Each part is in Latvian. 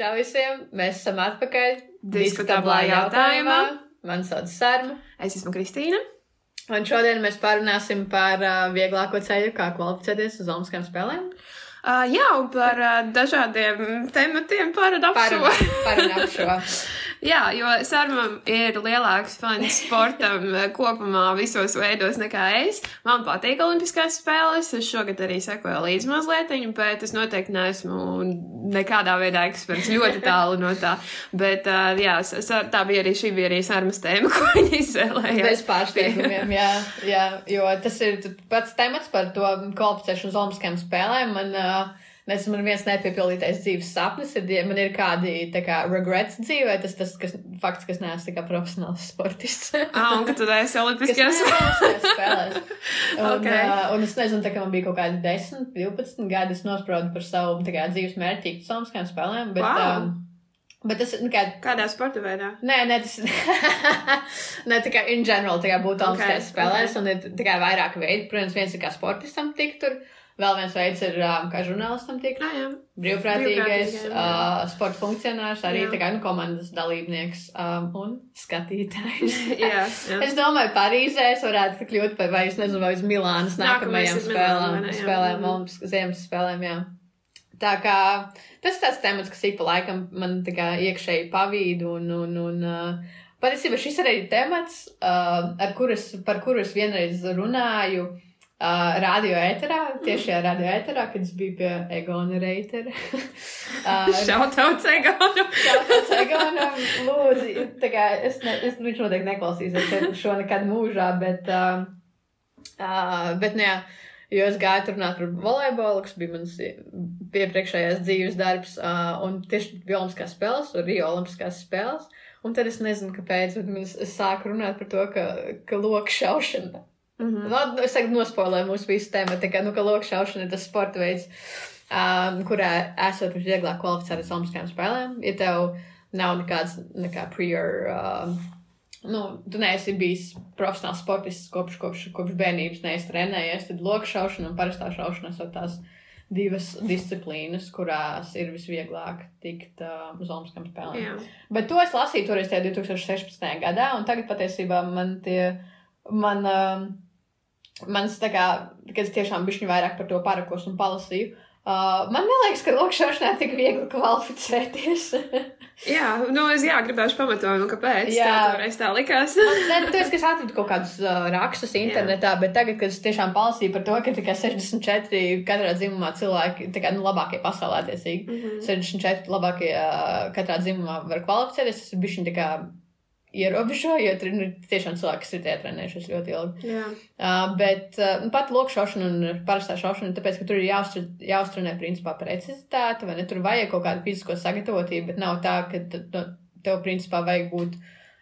Čau visiem! Mēs esam atpakaļ. Diskutablā jautājumā. Man sauc Sārma. Es esmu Kristīna. Un šodien mēs parunāsim par uh, vieglāko ceļu, kā kvalificēties uz Olimpiskajām spēlēm. Uh, jā, un par uh, dažādiem tematiem parunāsim šo. Jā, jo Sārmam ir lielāks fans sportam eh, kopumā visos veidos nekā es. Man patīk Olimpiskās spēles. Es šogad arī sekoju līdzi mazliet, bet es noteikti neesmu nekādā veidā eksperts ļoti tālu no tā. Bet uh, jā, tā bija arī šī bija arī Sārmas tēma, ko viņa izvēlējās. Bez pārsteigumiem, jā, jā, jo tas ir pats temats par to kvalificēšanu uz Olimpiskajām spēlēm. Man, uh, Nezinu, man viens nepiepildītais dzīves sapnis ir, ja man ir kādi kā, regrets dzīvē, tas tas kas, fakts, kas neesmu kā profesionāls sportists. ah, un ka tu esi olimpiskajās spēlēs. un, okay. uh, un es nezinu, tā kā man bija kaut kādi 10, 12 gadi, es nospraudu par savu kā, dzīves mērķi olimpiskajām spēlēm. Bet, wow. um, Bet tas ir. Nu, kā... Kādā sporta veidā? Nē, nē, tas ne, tā kā in general, tā kā būt olimpiskajās okay, spēlēs, okay. un ir tā kā vairāk veidi. Protams, viens ir kā sportistam tikt tur. Vēl viens veids ir, kā žurnālistam tiek. Ah, jā. Brīvprātīgais, uh, sporta funkcionārs, arī jā. tā kā nu, komandas dalībnieks um, un skatītājs. jā, jā. Es domāju, Parīzē es varētu kļūt par, vai es nezinu, vai uz Milānas nākamajām spēlēm, Milāna, spēlēm, Olimpiskas ziemas spēlēm, jā. Tā kā tas ir tāds temats, kas ik pa laikam man tā kā iekšēji pavīdu un, un, un uh, patiesībā šis arī ir temats, uh, ar kuras, par kuru es vienreiz runāju. Uh, Uh, radio ēterā, tiešajā radio ēterā, kad es biju pie Egona Reitera. uh, Šautauts Egonam! Šautauts Egonam, lūdzu, tā kā es, ne, es viņš noteikti neklausīsies šo nekad mūžā, bet, uh, uh, bet, nu jā, jo es gāju tur runāt par volejbolu, kas bija mans piepriekšējais dzīves darbs, uh, un tieši bija Olimpiskās spēles, un Rio Olimpiskās spēles, un tad es nezinu, kāpēc, bet es, es sāku runāt par to, ka, ka loka šaušana Mm -hmm. nu, es tagad nospoilēju mūsu visu tēmu, tā kā, nu, ka lokšaušana ir tas sporta veids, um, kurā esot vieglāk kvalificēt uz Olimpiskajām spēlēm. Ja tev nav nekāds, nekā prior, um, nu, tu neesi bijis profesionāls sportists kopš, kopš, kopš bērnības, neesi trenējies, tad lokšaušana un parastā šaušana ir tās divas disciplīnas, kurās ir visvieglāk tikt uh, uz Olimpiskajām spēlēm. Jā. Bet to es lasīju toreiz 2016. gadā, un tagad patiesībā man tie, man. Uh, mans tā kā, kad es tiešām bišķiņu vairāk par to parakos un palasīju. Uh, man liekas, ka lokšaušanā tik viegli kvalificēties. jā, nu es jā, gribēju pamatojumu, kāpēc jā. toreiz tā likās. Nē, nu, esi, kas atradu kaut kādus uh, rakstus internetā, jā. bet tagad, kad es tiešām palasīju par to, ka tikai 64 katrā dzimumā cilvēki, tā kā, nu, labākie pasaulē tiesīgi, mm -hmm. 64 labākie uh, katrā dzimumā var kvalificēties, tas ir bišķiņ tā kā ierobežo, jo tur nu, tiešām cilvēki, kas ir tie trenējušies ļoti ilgi. Jā. Uh, bet uh, pat lokšaušana un parastā šaušana, tāpēc, ka tur ir jāuztr, jāuztrenē principā precizitāte, vai ne? Tur vajag kaut kādu fizisko sagatavotību, bet nav tā, ka nu, tev principā vajag būt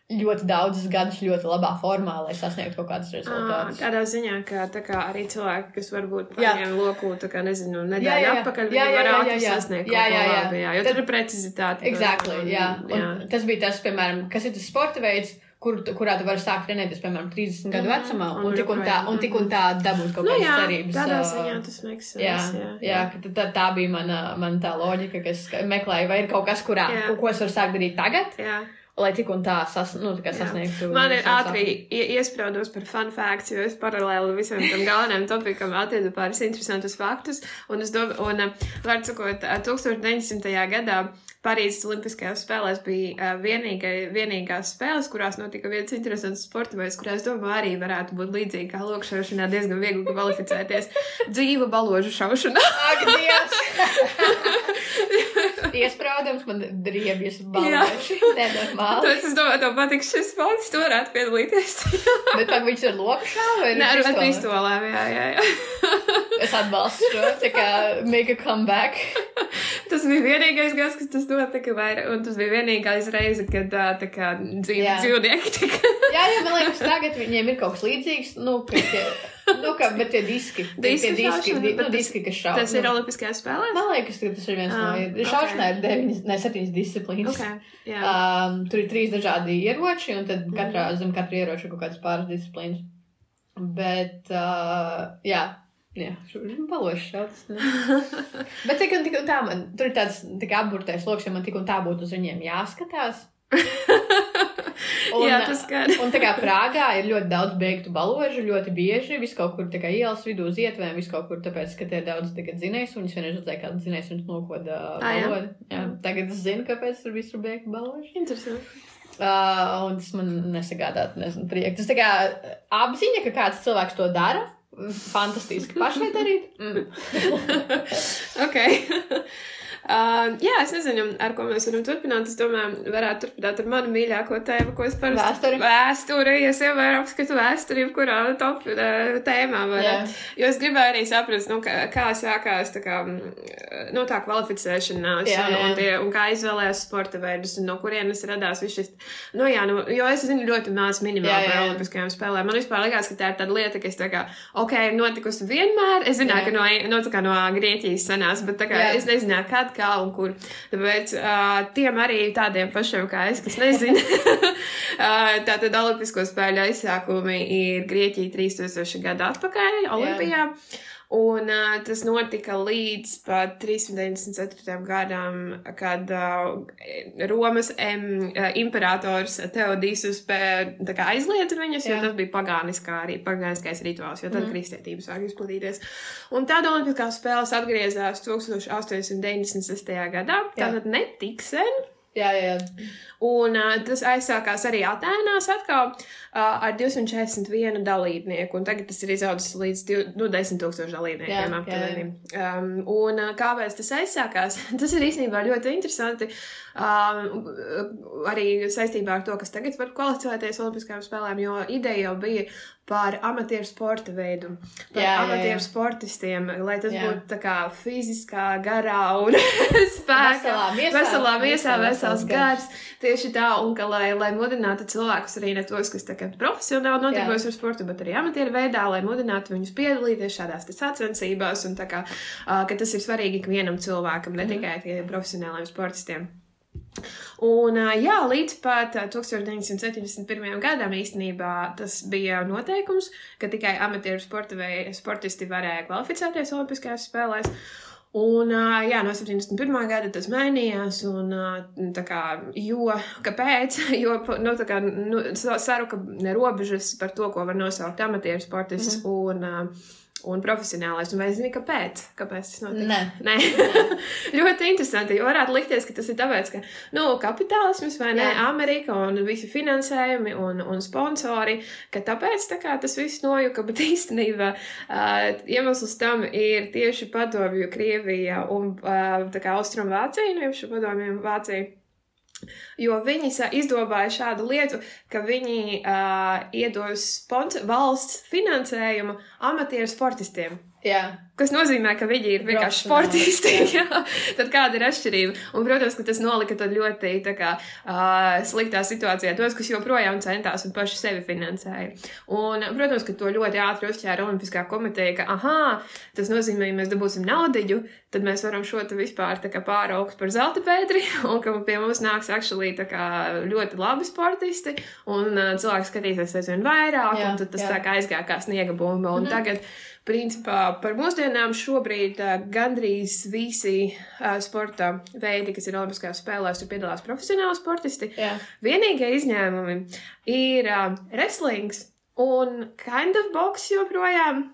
ļoti daudzus gadus ļoti labā formā, lai sasniegtu kaut kādus rezultātus. À, tādā ziņā, ka tā kā arī cilvēki, kas varbūt paņem loku, tā kā nezinu, nedēļu jā, jā, atpakaļ, jā, viņi var ātri sasniegt jā, jā, jā. Labi, jā, jo Tad, tur ir precizitāte. Exactly, un, jā. Un jā. Tas bija tas, piemēram, kas ir tas sporta veids, kur, kurā tu vari sākt trenēties, piemēram, 30 gadu vecumā, un, un, tik, un, tā, un tik un tā dabūt kaut nu, kādas nu, cerības. Tādā ziņā tas makes sense. Jā, jā, jā. jā tā, tā bija mana, mana tā loģika, kas meklēja, vai ir kaut kas, kurā, jā. ko es varu sākt darīt tagad. Jā lai tik un tā sas, nu, sasniegtu. Man ir ātri iesprādos par fun facts, jo es paralēli visam tam galvenajam topikam atradu pāris interesantus faktus. Un es domāju, un, uh, var sakot, 1900. Uh, gadā Parīzes Olimpiskajās spēlēs bija uh, vienīgai, vienīgās spēles, kurās notika viens interesants sporta veids, kurā es domāju, arī varētu būt līdzīgi kā lokšaušanā, diezgan viegli kvalificēties dzīva baložu šaušanā. Ak, Dievs! Iesprādams, man driebjas balēši. Nenormāli. Tad es domāju, tev patiks šis sports, tu varētu piedalīties. Bet vai viņš ir lokšā vai Nē, ar pistolēm, jā, jā, jā. es atbalstu šo, tā kā make a comeback. tas bija vienīgais gads, kas tas notika, vai, un tas bija vienīgais reize, kad tā kā dzīv, dzīvnieki tika. jā, jā, man liekas, tagad viņiem ir kaut kas līdzīgs, nu, ka nu, kā, bet tie diski, diski, tie diski, di, nu, diski, kas šauj. Tas ir. Olimpiskajās spēlēs? Man liekas, ka tas ir viens ah, no, okay. šaušanā ir deviņas, ne, septiņas disciplīnas. Okay, jā. um, tur ir trīs dažādi ieroči, un tad katrā, mm. zem katra ieroča kaut kādas pāris disciplīnas. Bet, uh, jā, jā balošs šauts. Bet tik un, tik un tā, man tur ir tāds tā apburtais loks, ja man tik un tā būtu uz viņiem jāskatās. Un, Jā, tas gan. un tā kā Prāgā ir ļoti daudz beigtu baložu, ļoti bieži, vis kaut kur tā kā ielas vidū uz ietvēm, vis kaut kur, tāpēc, ka tie ir daudz tagad zinējis, un es vienreiz redzēju, kādu zinējis, un nokoda Ā, jā. balodu. Jā, tagad es zinu, kāpēc tur visur beigtu baloži. Interesanti. Uh, un tas man nesagādā, nezinu, prieku. Tas tā kā apziņa, ka kāds cilvēks to dara. Fantastiski pašai darīt. Mm. ok. Uh, jā, es nezinu, ar ko mēs varam turpināt. Es domāju, varētu turpināt ar manu mīļāko tēmu, ko es parasti Vēsturi. Vēsturi, ja es vienmēr apskatu vēsturi, kurā top uh, tēmā var. Jā. Jo es gribēju arī saprast, nu, kā, kā sākās tā kā, nu, tā kvalificēšanās Jā, un, jā. un, tie, un kā izvēlējās sporta veidus un no kurienes radās viss šis. Nu, jā, nu, jo es zinu ļoti maz minimāli par jā. olimpiskajām spēlēm. Man vispār liekas, ka tā ir tāda lieta, kas tā kā, ok, notikusi vienmēr. Es zināju, Jā. ka no, no, tā kā no Grieķijas sanās, bet tā kā Jā. es nezināju, kad, kā un kur. Tāpēc uh, tiem arī tādiem pašiem kā es, kas nezina, uh, tātad Olimpisko spēļu aizsākumi ir Grieķija 3000 gadu atpakaļ Olimpijā. Un uh, tas notika līdz pat 394. gadam, kad uh, Romas em, uh, imperators Teodīsus aizliedza viņus, jo Jā. tas bija pagāniskā arī pagāniskais rituāls, jo tad mm. kristietība sāk izplatīties. Un tad Olimpiskās spēles atgriezās 1896. gadā, tātad ne tik sen. Jā, jā. Un uh, tas aizsākās arī Atēnās atkal uh, ar 241 dalībnieku, un tagad tas ir izaudzis līdz div, nu, 10 tūkstošu dalībniekiem aptuveni. Um, un uh, kāpēc tas aizsākās? tas ir īstenībā ļoti interesanti. Um, arī saistībā ar to, kas tagad var kvalificēties Olimpiskajām spēlēm, jo ideja jau bija par amatieru sporta veidu, par Jā, jā, jā. amatieru sportistiem, lai tas Jā. būtu kā fiziskā, garā un spēka. Veselā miesā. Vesels gars. Tieši tā, un ka, lai, lai mudinātu cilvēkus arī ne tos, kas tagad profesionāli nodarbojas ar sportu, bet arī amatieru veidā, lai mudinātu viņus piedalīties šādās sacensībās, un kā, ā, ka tas ir svarīgi ikvienam cilvēkam, ne tikai tie profesionāliem sportistiem. Un, jā, līdz pat ā, 1971. gadam īstenībā tas bija noteikums, ka tikai amatieru sporta vei- sportisti varēja kvalificēties Olimpiskajās spēlēs. Un, jā, no 71. gada tas mainījās, un tā kā, jo, kāpēc? Jo, nu, tā kā, nu, sa- saruka robežas par to, ko var nosaukt amatieru sportists mm un, un profesionālais. Un vai zini, kāpēc? Kāpēc tas notika? Nē. Nē. ļoti interesanti. Jo varētu likties, ka tas ir tāpēc, ka nu, kapitālisms vai ne, Jā. Amerika un visi finansējumi un, un sponsori, ka tāpēc tā kā, tas viss nojuka, bet īstenībā uh, iemesls tam ir tieši padomju Krievija un uh, Austrumvācija, nu, jau padomju Vācija. Jo viņi izdobāja šādu lietu, ka viņi uh, iedos sponsor, valsts finansējumu amatieru sportistiem. jā. Kas nozīmē, ka viņi ir vienkārši sportisti. Jā. Tad kāda ir atšķirība? Un, protams, ka tas nolika ļoti kā, uh, sliktā situācijā tos, kas joprojām centās un paši sevi finansēja. Un, protams, ka to ļoti ātri uzķēra Olimpiskā komiteja, ka, ah, tas nozīmē, ja mēs dabūsim naudu, tad mēs varam šo te vispār pāraugt par zelta pētri, un ka pie mums nāks actually kā ļoti labi sportisti, un uh, cilvēki skatīsies aizvien vairāk, Jā, un tas jā. tā kā aizgāja kā sniega bumba. Un Mhm. tagad Principā par mūsdienām šobrīd uh, gandrīz visi uh, sporta veidi, kas ir Olimpiskajās spēlēs, tur piedalās profesionāli sportisti. jā. Vienīgie izņēmumi ir uh, wrestlings un kind of boks joprojām.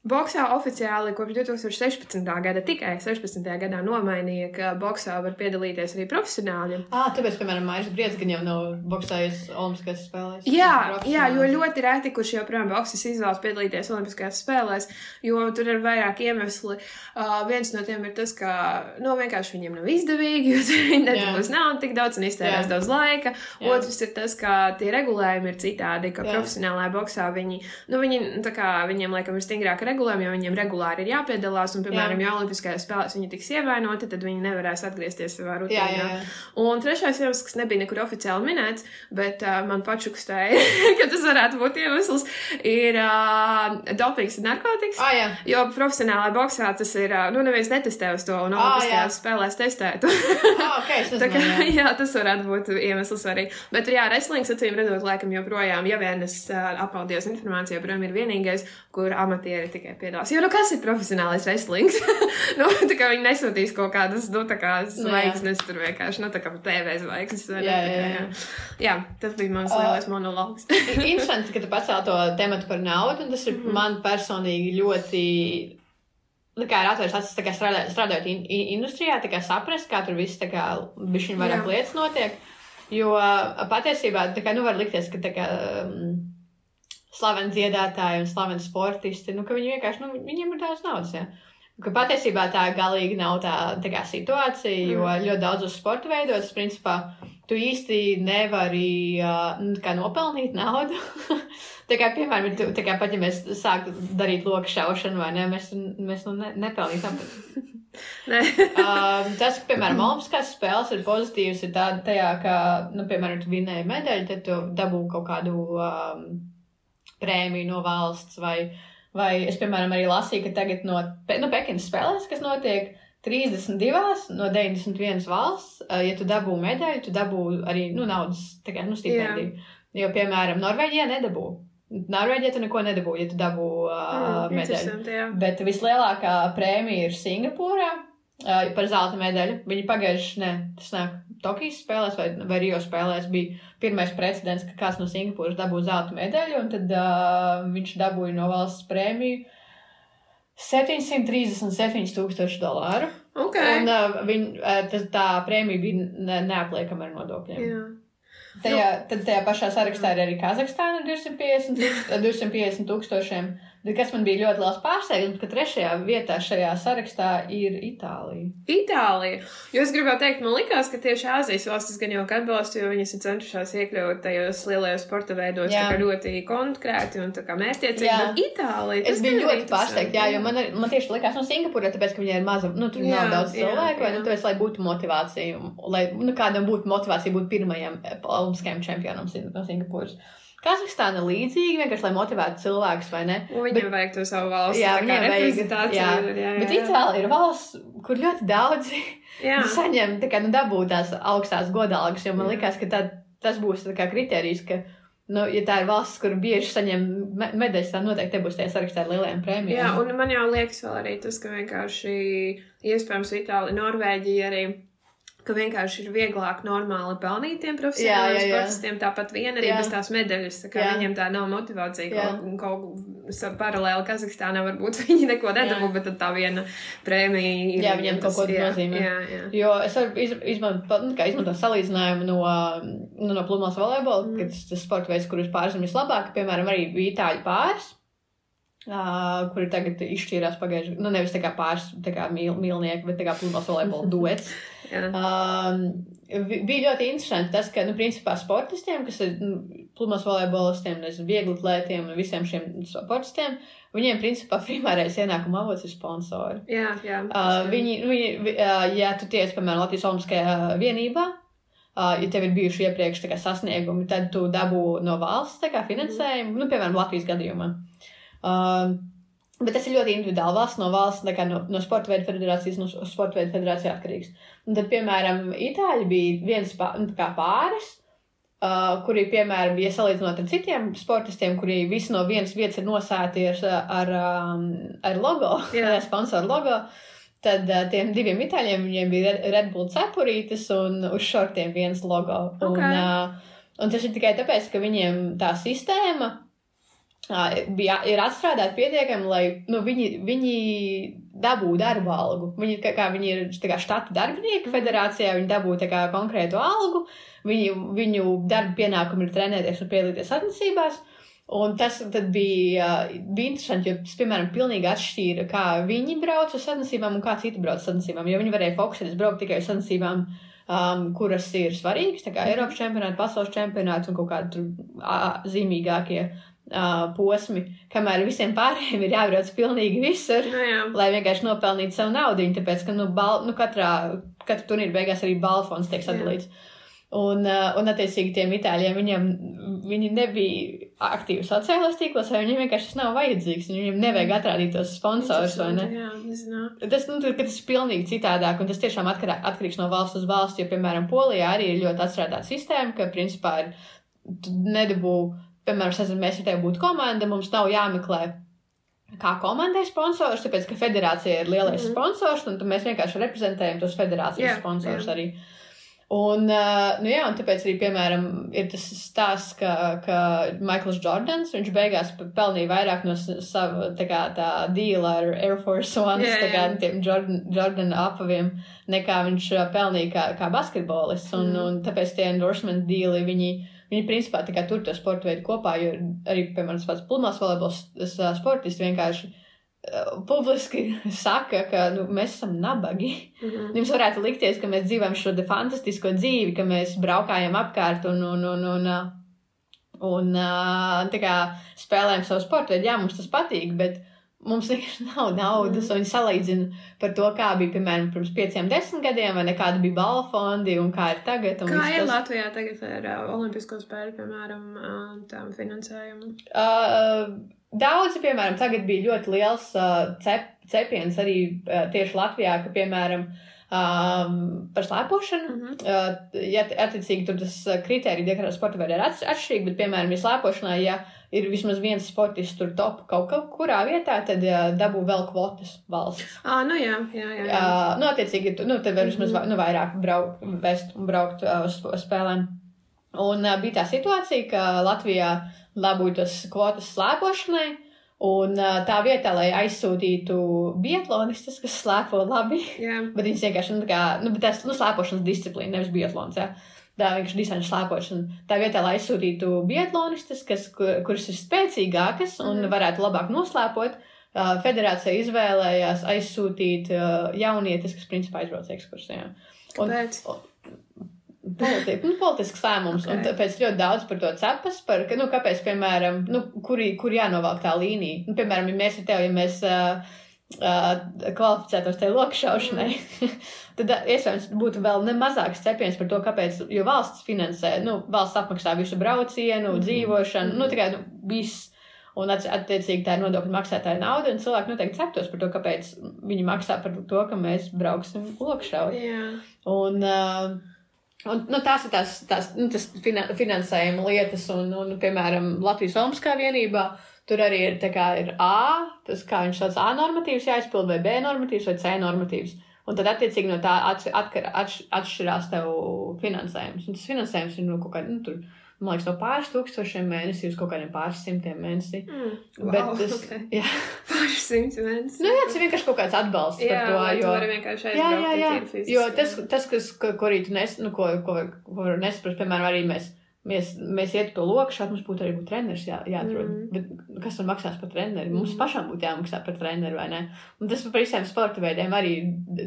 Boksā oficiāli kopš 2016. gada, tikai 16. gadā nomainīja, ka boksā var piedalīties arī profesionāļi. Ah, tāpēc, piemēram, Maijas Briedzgaņa jau nav boksējis Olimpiskajās spēlēs. Jā, jā, jo ļoti reti, kurš joprojām boxes izvēlas piedalīties Olimpiskajās spēlēs, jo tur ir vairāk iemesli. Uh, viens no tiem ir tas, ka nu, vienkārši viņiem nav izdevīgi, jo viņi nedabūs naudu tik daudz un iztērēs Jā. daudz laika. Jā. Otrs ir tas, ka tie regulējumi ir citādi, ka Jā. profesionālajā boxā viņi, nu, viņi, tā kā viņiem laikam ir stingrāka regulējumu, jo viņiem regulāri ir jāpiedalās, un, piemēram, ja Olimpiskajās spēlēs viņi tiks ievainoti, tad viņi nevarēs atgriezties savā rutīnā. Jā, jā, jā. Un trešais iemesls, kas nebija nekur oficiāli minēts, bet uh, man pačukstēja, ka tas varētu būt iemesls, ir uh, dopings un narkotikas. Ah, jā. Jo profesionālā boxā tas ir, uh, nu, neviens netestē uz to, un Olimpiskajās jā. spēlēs testētu. Ah, ok, es Tā kā, jā. jā, tas varētu būt iemesls arī. Bet, jā, wrestlings, acīm redzot, laikam joprojām, ja vien es uh, apmaldījos informācijā, joprojām ir vienīgais, kur amatieri tikai piedalās. Jo, nu, kas ir profesionālais wrestlings? nu, tā kā viņi nesūtīs kaut kādas, nu, tā kā zvaigznes tur vienkārši, nu, tā kā TV zvaigznes. vai ne? Jā, Tā kā, jā, jā. jā, tas bija mans Ah. lielais monologs. Interesanti, ka tu pacēli to tematu par naudu, un tas ir Mhm. man personīgi ļoti. Nu, kā ir atvērts acis, tā kā strādā, strādājot in, in, industrijā, tā kā saprast, kā tur viss tā kā bišķiņ vairāk Jā. lietas notiek. Jo patiesībā, tā kā, nu, var likties, ka tā kā um, slaveni dziedātāji un slaveni sportisti, nu, viņi vienkārši, nu, viņiem ir daudz naudas, jā. Ka patiesībā tā galīgi nav tā, tā kā situācija, jo Mm. ļoti daudzos sporta veidos, principā, tu īsti nevari uh, nu, nopelnīt naudu. tā kā, piemēram, tu, tā kā pat ja mēs sāktu darīt loku šaušanu, vai ne, mēs, mēs nu ne, nepelnītam. Nē. um, tas, ka, piemēram, Olimpiskās spēles ir pozitīvs, ir tā, tajā, ka, nu, piemēram, tu vinēji medaļu, tad tu dabū kaut kādu um, prēmiju no valsts, vai, vai es, piemēram, arī lasīju, ka tagad no, no Pekinas spēlēs, kas notiek 32 no 91 valsts, uh, ja tu dabū medaļu, tu dabū arī, nu, naudas, kā, nu, stipendiju. Jo, piemēram, Norvēģijā nedabū. Norvēģijā tu neko nedabū, ja tu dabū uh, Mm, medaļu. Bet vislielākā prēmija ir Singapūrā uh, par zelta medaļu. Viņi pagājuši, ne, tas nāk Tokijas spēlēs vai, vai Rio spēlēs bija pirmais precedents, ka kāds no Singapūras dabūja zelta medaļu, un tad uh, viņš dabūja no valsts prēmiju 737 tūkstoši dolāru. Ok. Un uh, viņ, uh, tas, tā prēmija bija ne, neapliekama ar nodokļiem. Jā. Tajā, tad tajā pašā sarakstā ir arī Kazahstāna 250, tūkst- 250 tūkstošiem. Bet kas man bija ļoti liels pārsteigums, ka trešajā vietā šajā sarakstā ir Itālija. Itālija. Jo es gribēju teikt, man likās, ka tieši Āzijas valstis gan jau atbalsta, jo viņas ir centušās iekļaut tajos lielajos sporta veidos ļoti konkrēti un mērķiecīgi. Bet Itālija. Es biju ļoti pārsteigta, jā, jo man, arī- man tieši likās no Singapūra, tāpēc, ka viņai ir maza, nu, tur Jā, nav daudz jā, cilvēku, vai jā. nu, tāpēc, lai būtu motivācija, lai, nu, kādam būtu motivācija būt pirmajam eh, olimpiskajam čempionam no Singapūras. Kazahstāna līdzīgi, vienkārši, lai motivētu cilvēkus, vai ne? Un viņiem bet, vajag to savu valsts Jā, viņiem vajag, reprezentāciju. jā. ir, jā, jā, Bet. Itālija ir valsts, kur ļoti daudzi saņem, tā kā, nu, dabūt tās augstās godalgas, jo man Jā. likās, ka tā, tas būs tā kā kriterijs, ka, nu, ja tā ir valsts, kur bieži saņem me medaļas, tad noteikti te būs tie sarakstā ar lielajām prēmijām. Jā, un man jau liekas vēl arī tas, ka vienkārši iespējams Itālija, Norvēģija arī. Ka vienkārši ir vieglāk normāli pelnīt tiem profesionāliem sportistiem, tāpat vien arī Jā. bez tās medaļas. Tā kā Jā. viņiem tā nav motivācija Jā. kaut, kaut paralēli Kazahstānā varbūt viņi neko nedabū, bet tā viena prēmija ir. Jā, viņiem kaut ko nozīmē. Jā, jā. Jo es varu iz, izmantot, nu, kā izmantot salīdzinājumu no, nu, no pludmales volejbola, Mm. kad tas, tas sporta veids, kurus pārzina vislabāk, piemēram, arī itāļu pāris. Uh, kuri tagad izšķīrās pagājušajā gadā. Nu, nevis tā kā pāris, tā kā mīl, mīlnieki, bet kā pludmales volejbola duets. Um, bija ļoti interesanti tas, ka, nu, principā sportistiem, kas ir nu, pludmales volejbolistiem, nezinu, viegli atlētiem un visiem šiem sportistiem, viņiem, principā, primārais ienākuma avots ir sponsori. jā, jā. Uh, viņi, viņi, vi- uh, ja tu tiec, piemēram, Latvijas Olimpiskajā vienībā, uh, ja tev ir bijuši iepriekš kā, sasniegumi, tad tu dabū no valsts kā, finansējumu, nu, piemēram, Latvijas gadījumā. Uh, Bet tas ir ļoti individuāli. Valsts no valsts, kā no, no sporta veidu federācijas, no sporta veidu federācijas atkarīgs. Un tad, piemēram, Itāļi bija viens pā, nu, pāris, uh, kuri, piemēram, ja salīdzinot ar citiem sportistiem, kuri visi no vienas vietas ir nosēti ar, ar, um, ar logo, Jā. sponsoru logo. Tad uh, tiem diviem itāļiem viņiem bija Red- Bull cepurītes un uz šortiem viens logo. Ok. Un, uh, un tas ir tikai tāpēc, ka viņiem tā sistēma bija, ir atstrādāta pietiekami, lai nu, viņi, viņi dabūtu darba algu. Viņi, kā, viņi ir kā štata darbinieki federācijā, viņi dabūtu tā kā konkrētu algu. Viņu, viņu darba pienākumi ir trenēties un piedalīties sacensībās. Un tas bija, bija interesanti, jo, piemēram, pilnīgi atšķīra, kā viņi brauc uz sacensībām un kā citi brauc uz sacensībām. Jo viņi varēja fokusēties braukt tikai uz sacensībām, um, kuras ir svarīgas, tā kā Eiropas čempionāti, pasaules čempionāti un kaut kādi zīmīgākie uh, posmi, kamēr visiem pārējiem ir jābrauc pilnīgi visur, Nu, jā. lai vienkārši nopelnītu savu naudu. Tāpēc, ka nu, bal, nu, katrā, katra turnīra beigās arī balfons tiek sadalīts. Un, uh, un, attiecīgi, tiem itāļiem viņiem viņi nebija aktīvi sociālajos tīklos, vai viņiem vienkārši tas nav vajadzīgs. Viņiem nevajag atrādīt tos sponsorus, vai ne? Jā, nezinu. Tas, nu, tas ir pilnīgi citādāk, un tas tiešām atkarā, atkarīgs no valsts uz valsts, jo, piemēram, Polijā arī ir ļoti atstrādāta sistēma, ka, principā, ir, nedabū, piemēram, sazin, mēs ar tevi būtu komanda, mums nav jāmeklē kā komandai sponsors, tāpēc, ka federācija ir lielais mm. -hmm. sponsors, un mēs vienkārši reprezentējam tos federācijas Jā, sponsors jā. arī. Un, uh, nu jā, un tāpēc arī, piemēram, ir tas stāsts, ka, ka Maikls Jordans, viņš beigās pe- pelnīja vairāk no sava tā, kā, tā deala ar Air Force One, Jā, tā kā jā. tiem Jordan, Jordan apaviem, nekā viņš uh, pelnīja kā, kā basketbolists. Un, Mhm. un tāpēc tie endorsement deali, viņi, viņi principā kā tur to sporta veidu kopā, jo arī, piemēram, pats pludmales volejbols s- sportisti vienkārši publiski saka, ka nu, mēs esam nabagi. Mhm. Jums varētu likties, ka mēs dzīvojam šo fantastisko dzīvi, ka mēs braukājam apkārt un, un, un, un, un tā kā spēlējam savu sportu. Jā, mums tas patīk, bet mums nav naudas. Mm. Un viņi salīdzina par to, kā bija, piemēram, pirms pieciem, desmit gadiem, vai kāda bija balva fondi un kā ir tagad. Kā ir tas. Latvijā tagad ar uh, Olimpisko spēļu, piemēram, uh, tām finansējumu? Uh, Daudzi, piemēram, tagad bija ļoti liels uh, cep, cepiens arī uh, tieši Latvijā, ka, piemēram, um, par slēpošanu. Mhm. Uh, ja, attiecīgi, tur tas uh, kriterijs, diagrammas sporta veidā ir atš- atšķirīgi, bet, piemēram, ja slēpošanā, ja ir vismaz viens sportists tur top kaut, kaut kurā vietā, tad uh, dabū vēl kvotas valsts. Ah, nu jā, jā, jā. jā. Uh, nu, attiecīgi, tu, nu, tad var vismaz Mhm. va- nu, vairāk braukt, vest un braukt uh, uz sp- spēlēm. Un uh, bija tā situācija, ka Latvijā dabūja tas kvotas slēpošanai. Un uh, tā vietā, lai aizsūtītu biatlonistus, kas slēpo labi, jā. Bet viņas vienkārši, nu, tā kā, nu, bet tas, nu, slēpošanas disciplīna, nevis biatlons, jā. Tā vienkārši dizaina slēpošana. Tā vietā, lai aizsūtītu biatlonistas, kas, kur, kuras ir spēcīgākas un Mhm. varētu labāk noslēpot, federācija izvēlējās aizsūtīt jaunietis, kas principā aizbrauc ekskursijā. Un- Kāpēc? Politi nu, politisks lēmums, okay. un tāpēc ļoti daudz par to cepas, par, nu, kāpēc, piemēram, nu, kur, kur jānovelk tā līnija. Nu, piemēram, ja mēs ar tevi, ja mēs uh, kvalificētos tajā lokšaušanai, tad uh, iespējams būtu vēl mazāks cepiens par to, kāpēc, jo valsts finansē, nu, valsts apmaksā visu braucienu, Mhm. dzīvošanu, Mhm. nu, tikai, nu, viss. Un attiecīgi tā ir nodokļu maksātāja nauda, un cilvēki noteikti ceptos par to, kāpēc viņi maksā par to, ka mēs brauksim lokšaut. Jā. Un, uh, un nu, tās ir tās, tās nu, finansējuma lietas, un, un, piemēram, Latvijas Olimpiskā vienībā. Tur arī ir, tā kā, ir A, tas kā viņš sauc, A normatīvs jāizpild, vai B normatīvs, vai C normatīvs. Un tad, attiecīgi, no tā atš, atkar, atš, atšķirās tev finansējums. Un tas finansējums ir no kaut kāda, nu, tur, man liekas, no pāris tūkstošiem mēnesī uz kaut kādiem pāris simtiem mēnesī. Mm. Bet Wow, tas, okay. jā, Pāris simts mēnesi. nu, jā, tas ir vienkārši kaut kāds atbalsts jā, par to, jo. Jā, jā, jā. Jo tas, tas kas, ko, ko arī tu nes, nu, ko, ko, ko var nesprast, piemēram, arī mēs, mēs, mēs ietu to loku, šādi mums būtu arī būt treneris jā, jāatrod. Mm. Bet kas man maksās par treneri? Mums Mhm. pašām būtu jāmaksā par treneri, vai ne? Un tas par visiem sporta veidiem arī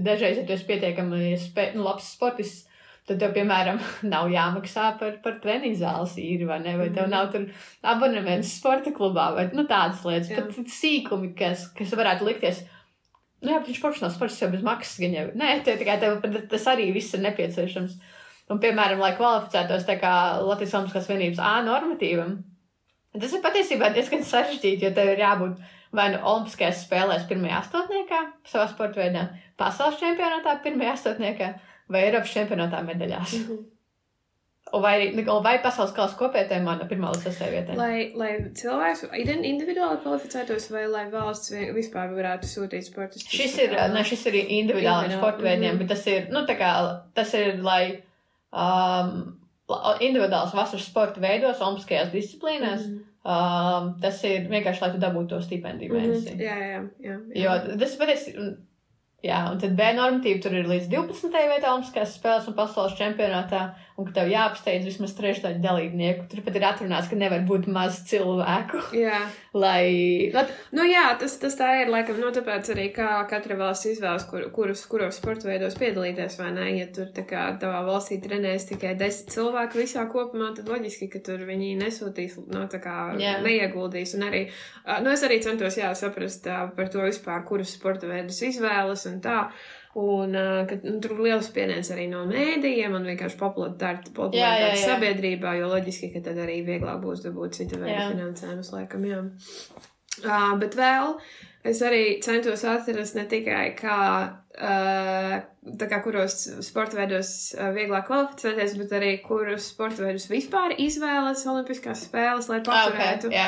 dažreiz, ja tu esi pietiekami spē, nu, labs sportists, tad tev, piemēram, nav jāmaksā par, par treniņu zāles īri, vai ne? Vai tev Mhm. nav tur abonements sporta klubā, vai nu, tādas lietas, Jā. pat sīkumi, kas, kas varētu likties. Nu, jā, viņš profesionāls sports jau bez maksas gan jau. Nē, te, tikai tev tas arī viss ir nepieciešams. Un, piemēram, lai kvalificētos Latvijas Olimpiskās vienības A normatīvam, tas ir patiesībā diezgan sarežģīti, jo tev ir jābūt vai nu Olimpiskajās spēlēs pirmajā astotniekā, savā sporta veidā, pasaules čempionātā pirmajā astotniekā vai Eiropas čempionātā medaļās. Mhm. Un vai, vai pasaules kausa kopietējumā no pirmā līdz sastajai vietai. Lai, lai cilvēks individuāli kvalificētos, vai lai valsts vispār varētu sūtīt sportistus? Šis ir, ne, šis ir Individuāli, sporta veidiem, mhm. bet tas ir, nu, tā kā, tas ir, lai um, individuāls vasaras sporta veidos, olimpiskajās disciplīnās, Mhm. um, tas ir vienkārši, lai tu dabūtu to stipendiju mēnesī. Mhm. Jā, jā, jā. jā. Jo tas patiesi, Jā, un tad B normatīva tur ir līdz 12. vietā Olimpiskās spēles un pasaules čempionātā, un ka tev jāapsteidz vismaz trešdaļa dalībnieku. Tur pat ir atrunāts, ka nevar būt maz cilvēku. Jā. Lai, lai Nu, jā, tas, tas tā ir. Laikam, nu, tāpēc arī kā katra valsts izvēlas, kur, kurus, kuros sporta veidos piedalīties, vai ne? Ja tur tā kā tavā valstī trenēs tikai desmit cilvēki visā kopumā, tad loģiski, ka tur viņi nesūtīs, nu, tā kā Jā. neieguldīs. Un arī, nu, es arī centos, jā, saprast ā, par to vispār, kurus sporta veidus izvēlas un tā. Un uh, ka, nu, tur ir liels spiediens arī no mēdījiem un vienkārši popularitāte sabiedrībā, jo loģiski, ka tad arī vieglāk būs dabūt cita veida Jā. finansējumus, laikam, jā. Uh, bet vēl es arī centos atrast ne tikai kā, uh, tā kā kuros sporta veidos uh, vieglāk kvalificēties, bet arī kurus sporta veidus vispār izvēlas Olimpiskās spēles, lai Ah, paturētu. ok, jā.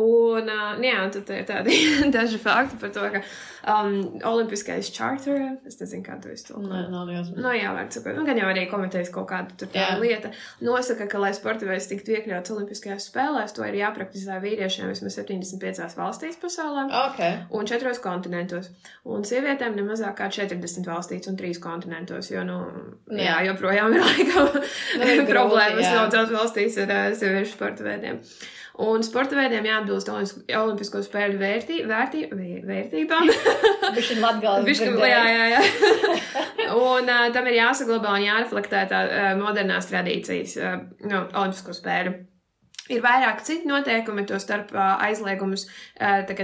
Un, uh, jā, un tad ir tādi daži fakti par to, ka um, Olimpiskais charter, es nezinu, kā to. Nē, nav nejausmas. Nu, jā, var sakot, nu, gan jau arī komentējis kaut kādu tur tādu Jā. lietu. Nosaka, ka, lai sporta veids tiktu iekļauts Olimpiskajās spēlēs, to ir jāpraktizē vīriešiem vismaz 75 valstīs pasaulē. Ok. Un četros kontinentos. Un sievietēm ne mazāk kā 40 valstīs un 3 kontinentos. Jo, nu, jā, Jā. joprojām ir laikam Nu, problēmas daudzās valstīs ar ā, sieviešu sporta veidiem. Un sporta veidiem jāatbilst Olimpisko- spēļu vērtī, vērtī, vē- vērtībām. Viņš ir. Bišķi, jā, jā, jā. un uh, tam ir jāsaglabā un jāreflektē tā uh, modernās tradīcijas, uh, no Olimpisko spēļu. Ir vairāk citu noteikumi, to starp aizliegumus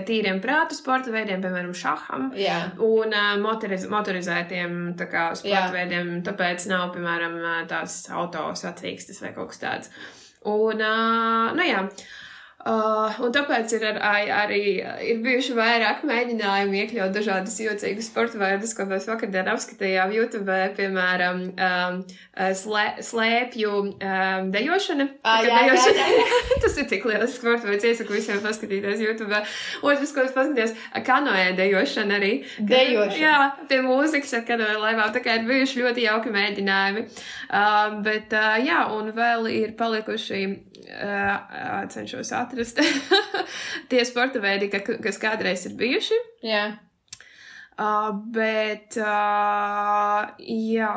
tīriem prātu sporta veidiem, piemēram, šaham. Jā. Un motoriz motorizētiem kā, sporta Jā. veidiem, tāpēc nav, piemēram, tās auto sacīkstes vai kaut kas tāds. Un, uh, nu jā, uh, un tāpēc ir ar, arī ir bijuši vairāk mēģinājumi iekļaut dažādas jocīgas sporta veidus, ko mēs vakardien apskatījām YouTube, piemēram, um, slē, slēpju um, dejošana. Ā, Tā kā jā, jā, dejošana- jā. Tas ir tik liels sports, veids iesaku visiem paskatīties YouTube. Otrs, ko es paskatījos, kanoē dejošana arī. Dejošana. Jā, pie mūzikas ar kanoē laivām. Tā kā ir bijuši ļoti jauki mēģinājumi. Um, bet, uh, jā, un vēl ir palikuši, uh, cenšos atrast tie sporta veidi, ka, kas kādreiz ir bijuši. Jā. Uh, bet, uh, jā,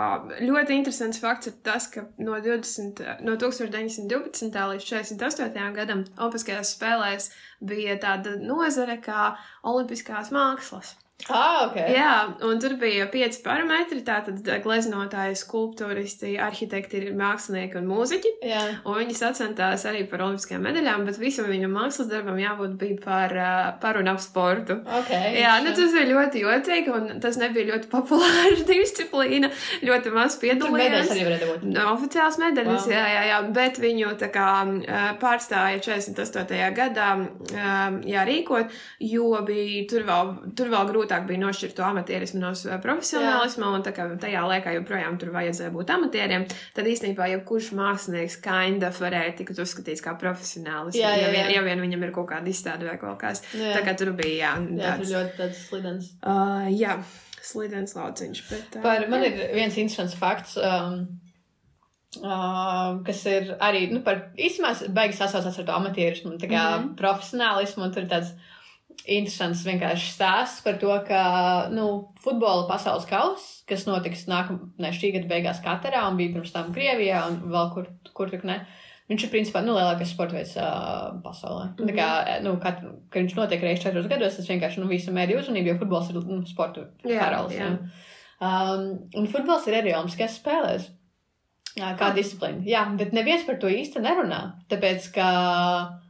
ļoti interesants fakts ir tas, ka no, 20, no 1912. līdz 48. gadam Olimpiskajās spēlēs bija tāda nozare kā Olimpiskās mākslas. Ah, ok. Jā, un tur bija pieci parametri. Tātad gleznotāji, skulptūristi, arhitekti, mākslinieki un mūziķi. Jā. Un viņi sacensties arī par olimpiskajām medaļām, bet visam viņu mākslas darbam jābūt bija par, uh, par un ap sportu. Ok. Jā, nu tas bija ļoti jocīgi, un tas nebija ļoti populārs disciplīna. Ļoti maz Tur piedalījās. arī varētu būt. Nu, Oficiāls medaļas, Wow. jā, jā, jā, bet viņu tā kā ā, pārstāja 48. gadā jā, rīkot, jo bija tur vēl, tur vēl grūtāk bija nošķirt to amatierismu no profesionālisma, un tā kā tajā laikā joprojām tur vajadzēja būt amatieriem, tad īstenībā jebkurš mākslinieks kinda varēja tikt uzskatīts kā profesionālis, Jā, jā, ja, vien, jā. ja vien viņam ir kaut kāda izstāde vai kaut kas. Jā. Tā kā tur bija, jā, Jā, tur tāds, ļoti tāds slidens. uh, jā, slidens lauciņš, bet... ā, Par, man jā. ir viens interesants fakts, um, uh, kas ir arī, nu, par īstenībā beigas sasaucās ar to amatierismu tā kā mm. -hmm. profesionālismu, tur ir tāds interesants vienkārši stāsts par to, ka, nu, futbola pasaules kausa, kas notiks nākamā, šī gada beigās Katarā un bija pirms tam Krievijā un vēl kur, kur tik ne. Viņš ir principā nu, lielākais sporta veids uh, pasaulē. Mm -hmm. Kā, nu, kad, kad viņš notiek reizes četros gados, tas vienkārši nu, visu mēdīju uzmanību, jo futbols ir nu, sporta karalis. jā. jā. Um, un futbols ir arī Olimpiskās spēlēs. Jā, kā disciplīna. Jā, bet neviens par to īsti nerunā. Tāpēc, ka uh,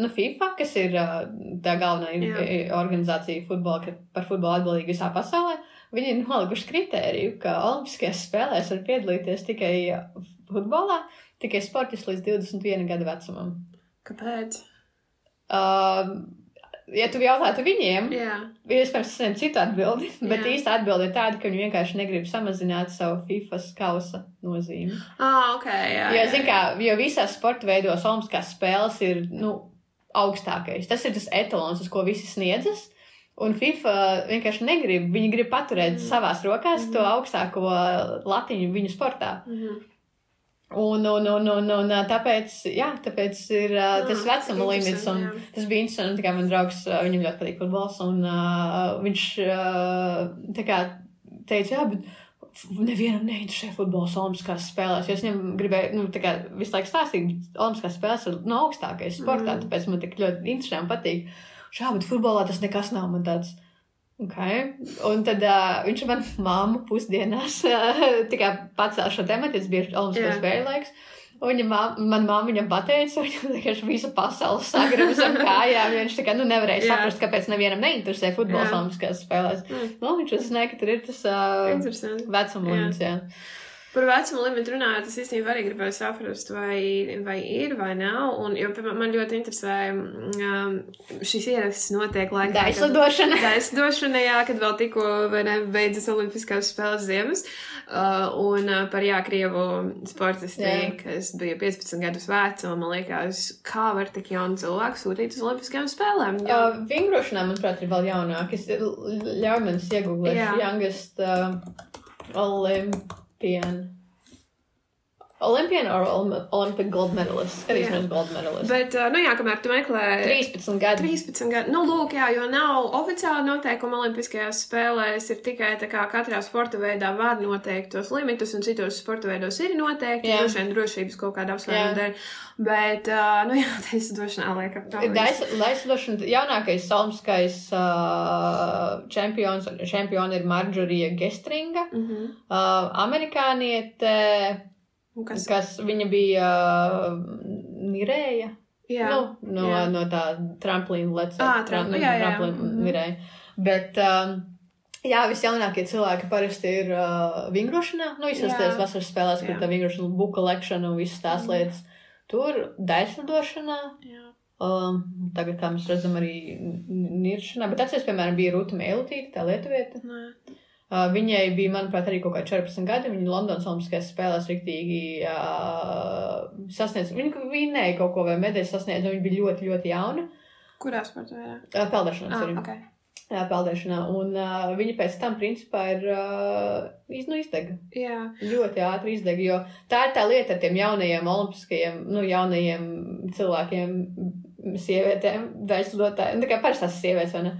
nu, FIFA, kas ir uh, tā galvenā Jā. organizācija futbola, par futbolu atbildīga visā pasaulē, viņi ir nolikuši kritēriju, ka Olimpiskajās spēlēs var piedalīties tikai uh, futbolā, tikai sportisti līdz 21 gadu vecumam. Kāpēc? Uh, ja tu jautātu viņiem, Jā. Iespējams, tas ir citu atbildi, bet Jā. īsta atbilde ir tāda, ka viņi vienkārši negrib samazināt savu FIFA kausa nozīmi. Ah, ok, jā. Jo, zin kā, jo visās sporta veidos Olimpiskās spēles ir nu, augstākais. Tas ir tas etalons, uz ko visi sniedzas. Un FIFA vienkārši negrib. Viņi grib paturēt mm. Savās rokās mm. to Mhm. augstāko latiņu viņu sportā. Mhm. Un, un, un, un, un tāpēc, jā, tāpēc ir uh, tas vecuma limits, un interesanti, jā. tas bija interesanti, kā man draugs, viņam ļoti patīk futbols, un uh, viņš uh, kā teica, jā, bet nevienam neinteresē futbols Olimpiskās spēlēs, es viņam gribēju, nu, kā visu laiku stāstīt, bet Olimpiskās spēles ir no augstākais sportā, Mhm. tāpēc man tik ļoti interesē un patīk. Jā, bet futbolā tas nekas nav man tāds. Okay. Un tad uh, viņš man māmu pusdienās uh, tikai pacēla šo tematu, tas bija Olimpiskās spēļu laiks. Un viņa mā, man māma viņam pateica, viņam vienkārši visa pasaule sagraba zem kājām. Viņš tā kā nu, nevarēja Jā. saprast, kāpēc nevienam neinteresē futbols. Olimpiskās spēlēs. Mm. Nu, viņš uzzināja, ka tur ir tas uh, vecuma Jā. Par vecumu limitu runājot, es īstenībā arī gribēju saprast, vai, vai ir vai nav. Un, jo piemēram, man ļoti interesē, um, šis ieraksts notiek laikā, Daislidošana. Daislidošana, jā, kad vēl tikko ne, beidzas Olimpiskās spēles ziemas. Uh, un uh, par jā, Krievu sportisti, Jā. kas bija 15 gadus vecs, un man liekas, kā var tik jaunu cilvēku sūtīt uz Olimpiskajām spēlēm? Jo, Uh, vingrošanā, manuprāt, ir vēl jaunāk. Es ļauj man iegūlēt youngest uh, Bien. Olympian or Olymp- Olympic gold medalist? Skatīsimies gold medalist. bet, uh, nu jā, kamēr tu meklē 13 gadi. 13 gadi. Nu, lūk, jā, jo nav oficiāli noteikumi Olimpiskajās spēlēs. Ir tikai tā kā katrā sporta veidā var noteikt tos limitus, un citos sporta veidos ir noteikti. Droši vien drošības kaut kāda apsvēruma dēļ. Bet, uh, nu jā, tas došanā liekam. Daislidošana jaunākais olimpiskais uh, čempions, čempioni ir Marģorija Gestringa, Mhm. uh, amerikāniete, Kas? kas viņa bija uh, Nirēja. Jā, Nu, no, jā. no tā tramplīna lecē. Ā, tram- jā, jā. tramplīna Mhm. virēja. Bet, um, jā, visjaunākie cilvēki parasti ir uh, vingrošanā. Nu, visas Jā. tās vasaras spēlēs, kur Jā. tā vingrošana, buka lekšana un visas tās Mhm. lietas. Tur daislidošanā. jā. Um, tagad, kā mēs redzam, arī niršanā. Bet atceries, piemēram, bija Rūta Mēlutīte, tā lietuvieta. Nē. Uh, viņai bija, manuprāt, arī kaut kā 14 gadi. Viņa Londonas Olimpiskajās spēlēs riktīgi uh, sasniedz. Viņa vinēja kaut ko vai medaļu sasniedz, un viņa bija ļoti, ļoti jauna. Kurā sporta veidā? Uh, peldēšanā, Ah, arī. ok. Jā, peldēšanā. Un uh, viņa pēc tam, principā, ir uh, iz, nu, izdega. Jā, Ļoti ātri izdega, jo tā ir tā lieta ar tiem jaunajiem olimpiskajiem, nu, jaunajiem cilvēkiem, sievietēm, daļslotājiem. Tā kā parastās sievietes, vai ne?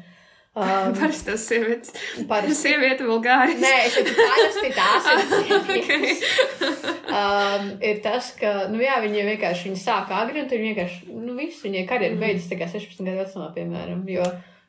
Um, parasti tas sievietes. parasti. Sieviete vulgāri. Nē, es parasti tās ir sievietes. Ok. um, ir tas, ka, nu jā, viņi vienkārši viņi sāk agri, un viņi vienkārši, nu viss, viņai karjeras Mm. beidzas tā kā 16 gadu vecumā, piemēram, jo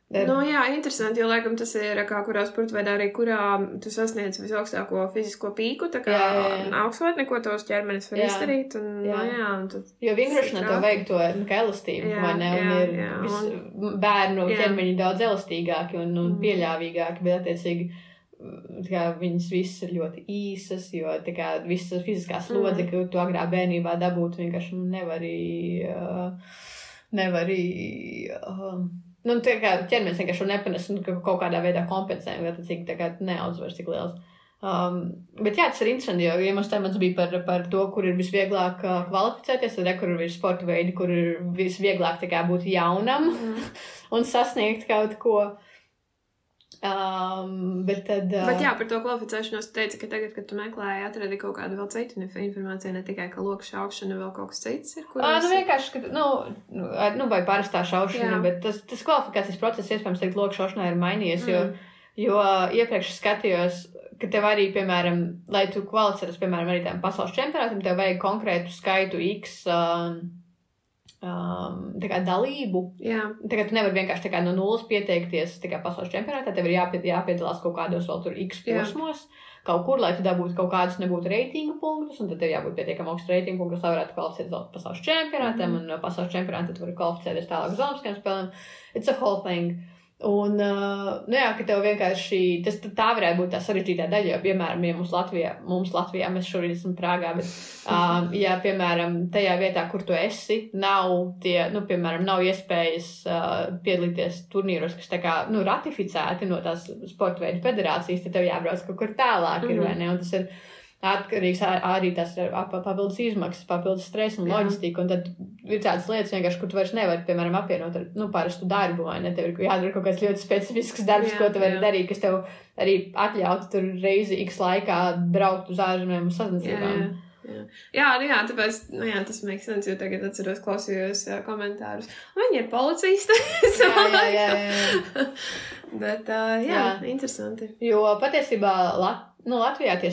Nu, jā, interesanti, jo, laikam, tas ir kā kurā sporta veidā arī, kurā tu sasniedz visaugstāko fizisko pīku, tā kā Jā, jā, jā. augstotne, ko tos ķermenis var Jā. izdarīt, un, jā, Jā. nu, jā, un tad, Jo vingrošanā tev vajag to nu, elastību, Jā, vai ne? Un jā, ir jā, vis, bērnu jā. ķermeņi daudz elastīgāki un, un Mm. pieļāvīgāki, bet attiecīgi mm, kā viņas visas ir ļoti īsas, jo tā kā visas fiziskā slodze, Mm. ko tu agrā bērnībā dabūtu, vienkārši nevar arī, uh, nevar arī, um, nu, tā kā ķermenis vienkārši to nepanes un ka- kaut kādā veidā kompensē, tā kā neaudz vairs tik liels. Um, bet jā, tas ir interesanti, jo ja mums temats bija par, par to, kur ir visvieglāk uh, kvalificēties, tad re, kur ir sporta veidi, kur ir visvieglāk kā būt jaunam mm. un sasniegt kaut ko. Um, bet tad. Uh, Bet jā, par to kvalificēšanos tu teici, ka tagad, kad tu meklēji, atradi kaut kādu vēl citu inf- informāciju, ne tikai, ka loku šaukšana vēl kaut kas cits ir, kur Ā, nu vienkārši, ka, nu, nu, nu, vai parastā šaušana, Jā. bet tas, tas kvalifikācijas process, iespējams, teikt, loku šaušanā ir mainījies, jo, Mm. jo iepriekš skatījos, ka tev arī, piemēram, lai tu kvalificētos, piemēram, arī tam pasaules čempionātam, tev vajag konkrētu skaitu X um, um, tā kā dalību. Jā, Tagad tu nevari vienkārši tā kā no nulles pieteikties tā kā pasaules čempionātā. Tev ir jāpied, jāpiedalās kaut kādos vēl tur X Jā. posmos, kaut kur, lai tu dabūtu kaut kādus nebūtu reitingu punktus, un tad tev jābūt pietiekami augstu reitingu punktus, lai varētu kvalificēties vēl pasaules čempionātam, Mhm. un no pasaules čempionāta tu vari kvalificēties tālāk uz Olimpiskajām spēlēm. It's a whole thing. Un, uh, nu jā, ka tev vienkārši tas tā varētu būt tā sarežģītā daļa, jo, piemēram, ja mums Latvijā, mums Latvijā, mēs šobrīd esam Prāgā, bet, um, ja, piemēram, tajā vietā, kur tu esi, nav tie, nu, piemēram, nav iespējas uh, piedalīties turnīros, kas tā kā, nu, ratificēti no tās sporta veidu federācijas, tad tev jābrauc kaut kur tālāk, mm -hmm. ir, vai ne? Un tas ir atkarīgs arī tas papildus izmaksas, papildus stresa un loģistika, un tad ir tādas lietas vienkārši, kur tu vairs nevari, piemēram, apvienot ar, nu, parastu darbu, vai ne? Tev ir jādara kaut kāds ļoti specifisks darbs, Jā, ko tu vari jā. darīt, kas tev arī atļautu tur reizi x laikā braukt uz ārzemēm un sazināšanām. Jā. Jā, nu jā tāpēc nu jā, tas makes sense, jo tagad atceros, klausījos uh, komentārus. Viņi ir policisti. jā, jā, jā, jā. Bet, uh, jā, jā, interesanti. Jo patiesībā Lat nu, Latvijā tie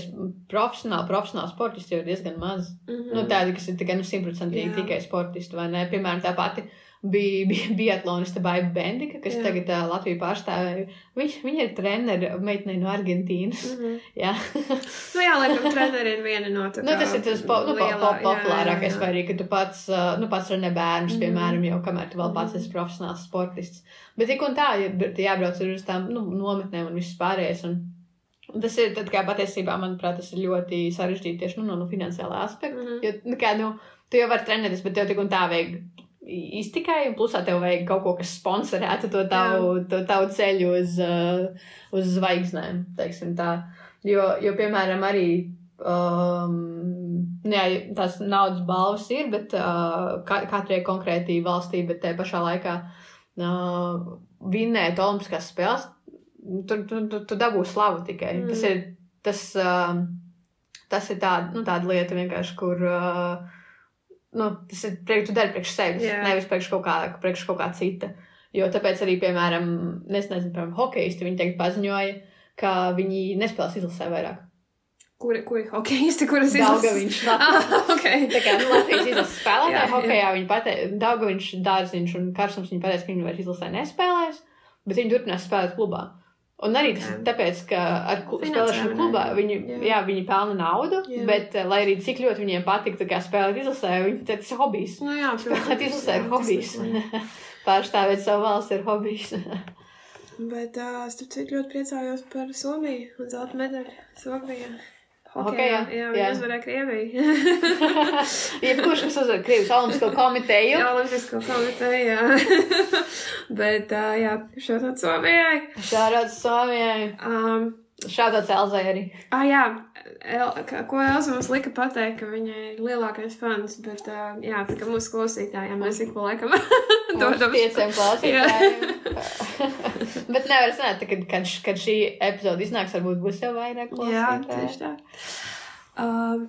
profesionāli, profesionāli sportisti jau ir diezgan maz. Mm -hmm. nu, tādi, kas ir tikai nu, simtprocentīgi tikai sportisti, vai ne? Piemēram, tā pati bija, bija biatloniste Baiba Bendika, kas jā. tagad uh, Latviju pārstāvēja. Viņš, viņa ir treneri meitenei no Argentīnas. Mm -hmm. jā. nu jā, laikam treneri ir viena no tādām. Nu, tas ir tas po, nu, lielā, po, po, populārākais, vai arī, ka tu pats, uh, nu, pats trenē bērnus, mm -hmm. piemēram, jau kamēr tu vēl pats esi profesionāls sportists. Bet tik un tā, ja jābrauc uz tām nu, nometnēm un viss pārējais. Un tas ir tad, kā patiesībā, manuprāt, tas ir ļoti sarežģīti tieši nu, no, no finansiālā aspekta. Mm -hmm. Jo, nu, kā, nu, tu jau vari trenēties, bet tev tik un tā vajag iztikai, un plusā tev vajag kaut ko, kas sponsorētu to tavu, to tavu ceļu uz, uh, uz zvaigznēm, teiksim tā. Jo, jo piemēram, arī um, nu jā, tās naudas balvas ir, bet uh, katrai konkrētī valstī, bet te pašā laikā uh, vinnēt Olimpiskās spēles, tu, tu, tu, tu dabū slavu tikai. Mm. Tas ir, tas, uh, tas ir tāda, nu, tāda lieta vienkārši, kur. Uh, nu, tas ir priekš, tu dari priekš sevis, yeah. nevis priekš kaut, kā, priekš kaut kā cita. Jo tāpēc arī, piemēram, es nezinu, piemēram, hokeisti, viņi teikt paziņoja, ka viņi nespēlēs izlasē vairāk. Kuri, kuri hokeisti, kuras izlases? Daugaviņš. ah, okay. Tā kā nu, Latvijas izlases spēlētāji hokejā, viņi pateica, Daugaviņš, Dārziņš un Karsums, viņi pateica, ka viņi vairs izlasē nespēlēs, bet viņi turpinās spēlēt klubā. Un arī tas ir tāpēc, ka ar spēlēšanu klubā viņi, jā. Jā, viņi pelna naudu, jā. bet lai arī cik ļoti viņiem patīk spēlēt izlasē, viņi, tas ir hobijs. Nu, jā, spēlēt izlasē ir hobijs. Pārstāvēt savu valsts ir hobijs. bet uh, es tur cik ļoti priecājos par Somiju un zelta medaļu Somijā. Okay, jā, jā, jā. uzvarēja Krieviju. Jebkurš, kas uzvar Krievijas Olimpisko komiteju. jā, Olimpisko komiteju, jā. Bet, uh, jā, šādāt Somijai. Šādāt Somijai. Um, Šādāds Elzai arī. Ah, jā, El, ko Elza mums lika pateikt, ka viņa ir lielākais fans, bet, uh, jā, tā kā mūsu klausītājiem mēs ik pa laikam dodam. Pieciem klausītājiem. bet nevar sanāt, kad, kad, kad šī epizode iznāks, varbūt būs jau vairāk klausītāji. Jā, tieši tā. Um,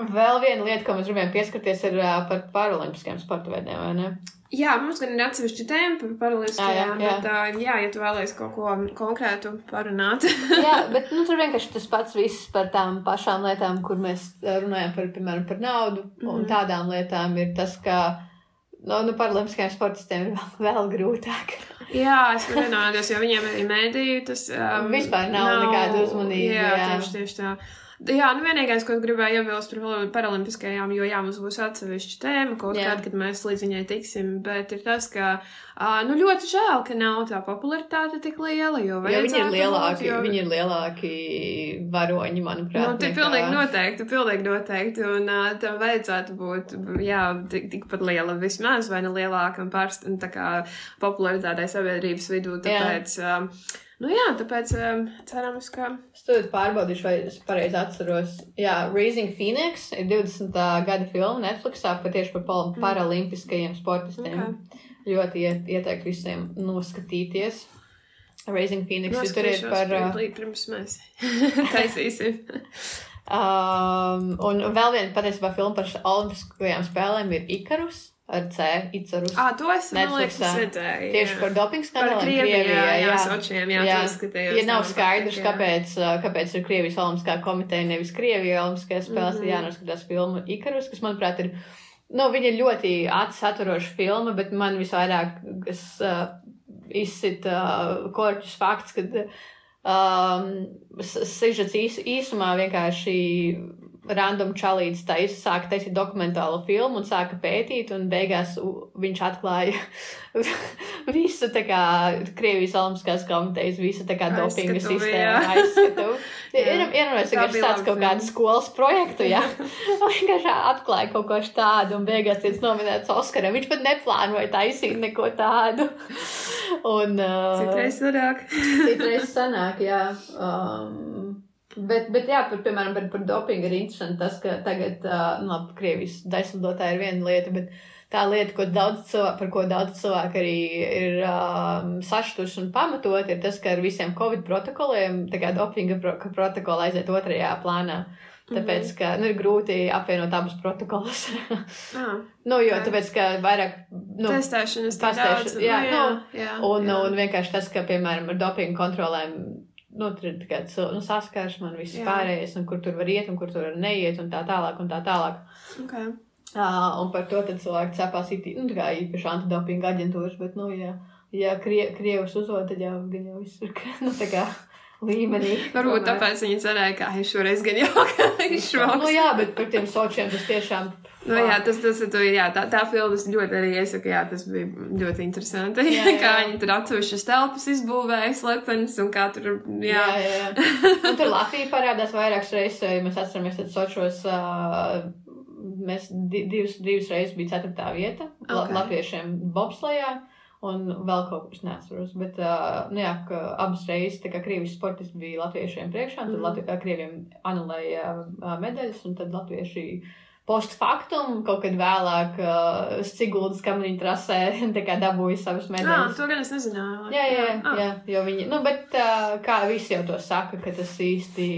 Vēl viena lieta, ko mēs gribējām pieskarties, ir uh, par paralimpiskajiem sporta veidiem, vai ne? Jā, mums gan ir atsevišķa tēma par paralēliskajām, bet, uh, jā, ja tu vēlēsies kaut ko konkrētu parunāt. jā, bet nu, tur vienkārši tas pats viss par tām pašām lietām, kur mēs runājam par, piemēram, par naudu mm -hmm. un mhm. tādām lietām, ir tas, ka nu, nu paralēliskajiem sportistiem ir vēl, vēl grūtāk. jā, es vienojos, jo viņiem ir mēdīju, tas um, vispār nav, nav nekāda uzmanība. Jā, jā, tieši, tieši tā. Jā, nu vienīgais, ko gribēju iebilst par paralimpiskajām, jo jā, mums būs atsevišķa tēma kaut kāda, kad mēs līdz viņai tiksim, bet ir tas, ka, nu ļoti žēl, ka nav tā popularitāte tik liela, jo, jo viņi ir lielāki, būt, jo... viņi ir lielāki varoņi, manuprāt. Nu, tie nekā... pilnīgi noteikti, pilnīgi noteikti, un tam vajadzētu būt, jā, tik, tikpat liela vismaz, vai ne lielāka un pārst, tā kā popularitātei sabiedrības vidū, tāpēc. Jā. Nu jā, tāpēc um, cerams, ka. Es to pārbaudīšu, vai es pareizi atceros. Jā, Raising Phoenix ir 20. gada filma Netflixā tieši par mm. paralimpiskajiem sportistiem. Okay. Ļoti iet, ieteiktu visiem noskatīties. Raising Phoenix jo tur ir par. Uh, pirms mēs taisīsim. um, un vēl viena patiesībā filma par olimpiskajām spēlēm ir Ikarus ar C. Icarus. Ah, to es Netflixā redzēju. Tieši par dopingu skandāliem Krievijā. Jā, jā, jā, sočiem, jā, jā. skatījos. Ja nav skaidrs, jā. kāpēc, kāpēc ir Krievijas olimpiskā komiteja, nevis Krievija olimpiskajās spēlēs, mm -hmm. jānoskatās filmu Icarus, kas, manuprāt, ir, nu, viņa ir ļoti atsaturoša filma, bet man visvairāk, kas uh, izsit uh, korķus fakts, kad um, sižets īs, īsumā vienkārši random čalīts taisa, sāka taisīt dokumentālu filmu un sāka pētīt, un beigās viņš atklāja visu tā kā Krievijas Olimpiskās komitejas, visu tā kā dopinga sistēmu aizskatu. Ir iedomājies, ka viņš tāds kaut kādu skolas projektu, jā. Vienkārši atklāja kaut ko tādu, un beigās tiec nominēts Oskaram. Viņš pat neplānoja taisīt neko tādu. Un, uh, citreiz sanāk. citreiz sanāk, jā. Um, Bet, bet jā, par, piemēram, par, par dopingu ir interesanti tas, ka tagad, uh, nu, labi, Krievijas daislidotāja ir viena lieta, bet tā lieta, ko daudz cilvēku, par ko daudz cilvēku arī ir um, saštuši un pamatot, ir tas, ka ar visiem Covid protokoliem, tā kā dopinga pro, protokola aiziet otrajā plānā. Tāpēc, ka nu, ir grūti apvienot abus protokolus. Ah, nu, jo Ok. tāpēc, ka vairāk. Nu, testēšanas tik testēšana, daudz. jā, Nu, nu, jā, un, jā. un vienkārši tas, ka, piemēram, ar dopingu kontrolēm. Nu, ir tikai nu, saskaršana un viss Jā. pārējais, un kur tur var iet, un kur tur var neiet, un tā tālāk, un tā tālāk. Okay. Uh, un par to cilvēki cepās it, nu, kā īpaši antidopinga aģentūras, bet, nu, ja, ja krie, krievus uzvod, tad jau gan jau viss ir, nu, tā kā līmenī. Varbūt Tomēr. tāpēc viņi cerēja, ka šoreiz gan jau ka viņš Nu, šoks. jā, bet par tiem sočiem tas tiešām. Nu, jā, tas, tas, tu, jā, tā, tā filmas ļoti arī iesaka, jā, tas bija ļoti interesanti. Jā, jā. kā viņi tur atsevišķas telpas izbūvēja, slepenis un kā tur, jā. Jā, jā. Un tur Latvija parādās vairākas reizes, jo mēs atceramies, ka Sočos uh, mēs di divas, divas reizes bija ceturtā vieta La Ok. latviešiem bobslējā. Un vēl kaut kas neatceros. Bet, uh, nu jā, ka abas reizes, tā kā krievis sportisti bija latviešiem priekšā, tad Mhm. Latvi uh, krieviem anulēja uh, medaļas, un tad latvieši post factum kaut kad vēlāk uh, Siguldas kamniņu trasē tā kā dabūja savas Jā, medaļas. to gan es nezināju. Jā, jā, jā, Ah, jā, jo viņi, nu, bet uh, kā visi jau to saka, ka tas īsti,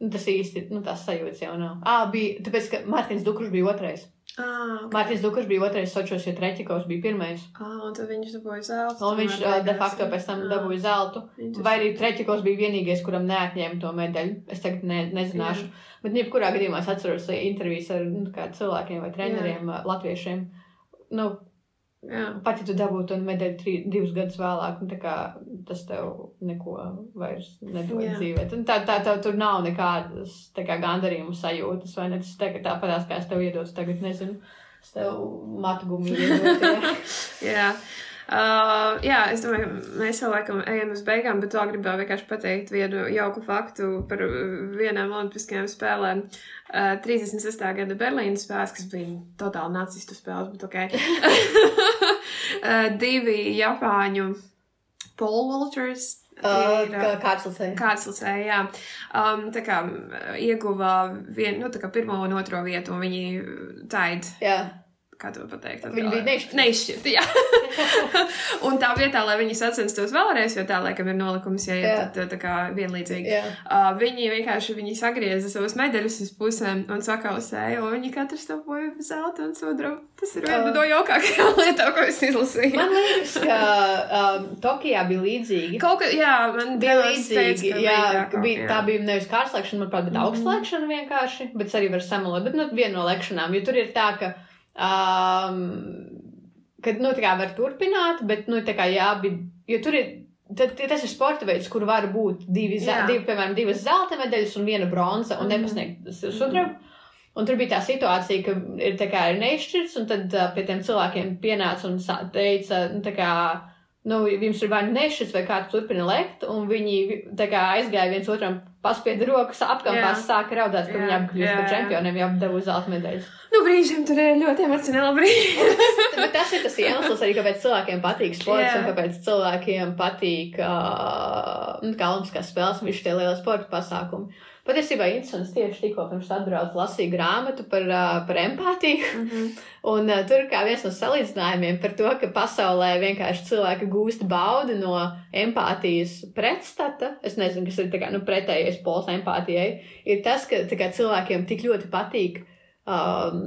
nu, tas īsti, nu, tās sajūtas jau nav. Ā, bija, tāpēc, ka Mārtiņš Dukurs bija otrais. Ah, ok. Mārtiņš Dukurs bija otrais Sočos, jo Treķikovs bija pirmais. Ah, un tad viņš dabūja zeltu. Un viņš uh, de beigās, facto jā. pēc tam Ah, dabūja zeltu. Vai arī Treķikovs bija vienīgais, kuram neatņēma to medaļu. Es tagad ne, nezināšu. Bet, jebkurā gadījumā es atceros intervijas ar nu, cilvēkiem vai treneriem, uh, latviešiem. Nu, Jā. Pat ja tu dabūtu to medaļu trī, divus gadus vēlāk, nu, tā kā, tas tev neko vairs nedod Jā. dzīvē. Tā, tā, tā, tur nav nekādas tā kā, gandarījuma sajūtas, vai ne? Tas tā, tāpatās, kā es tev iedotu, tagad nezinu. Es tev matu gumiju jā. Uh, jā, es domāju, mēs jau laikam ejam uz beigām, bet vēl gribēju vienkārši pateikt vienu jauku faktu par vienām olimpiskajām spēlēm. Uh, 36. gada Berlīnas spēles, kas bija totāli nacistu spēles, bet ok. uh, divi Japāņu pole vaulters. Uh, ir, kā kāds lasēja. Kārtslasē, jā. Um, tā kā ieguva vienu, nu, tā kā pirmo un otro vietu, un viņi taid Jā, kā to pateikt? Viņi bija. Neizšķirti, jā. un tā vietā, lai viņi sacenstos vēlreiz, jo tā laikam ir nolikums, ja ir Jā. tad, tā kā vienlīdzīgi. jā. Uh, viņi vienkārši viņi sagrieza savus medaļus uz pusēm un sakausēja, un viņi katrs dabūja zelta un sudrabu. Tas ir viena Uh. no jaukākajām lietām, ko es izlasīju. Man liekas, ka um, Tokijā bija līdzīgi. Kaut kā, jā, man Bija teica, līdzīgi, ka jā, bija ka bija, tā bija nevis kārslēkšana, manuprāt, bet Mhm. augstslēkšana vienkārši, bet arī var samalot, bet, nu, viena no lekšanām, jo tur ir tā, ka, um, kad, nu, tā kā var turpināt, bet, nu, tā kā jābi, jo tur ir, tad, tas ir sporta veids, kur var būt divi, ze- Jā. divi piemēram, divas zelta medaļas un viena bronza un Mhm. nepasniegt sudrabu. Un tur bija tā situācija, ka ir, tā kā, ir neizšķirts, un tad uh, pie tiem cilvēkiem pienāca un teica, nu, tā kā, nu, jums ir vai nu nešķirts, vai kāds turpina lekt, un viņi kā aizgāja viens otram, paspieda rokas, Jā. sāka raudāt, ka Jā, viņi jā, par čempioniem, jau dabūja zelta medaļas. Nu, brīžiem tur ir ļoti emocionāli brīži. Bet tas ir tas iemesls arī, kāpēc cilvēkiem patīk sports, Jā. un kāpēc cilvēkiem patīk, uh, nu, kā Olimpiskās spēles, un viņš tie lielie sporta pasākumi. Patiesībā interesants tieši tikko pirms atbraucu lasīju grāmatu par, uh, par empātiju. Mhm. Un uh, tur kā viens no salīdzinājumiem par to, ka pasaulē vienkārši cilvēki gūst baudu no empātijas pretstata, es nezinu, kas ir kā, nu, pretējais pols empātijai, ir tas, ka kā, cilvēkiem tik ļoti patīk. Um,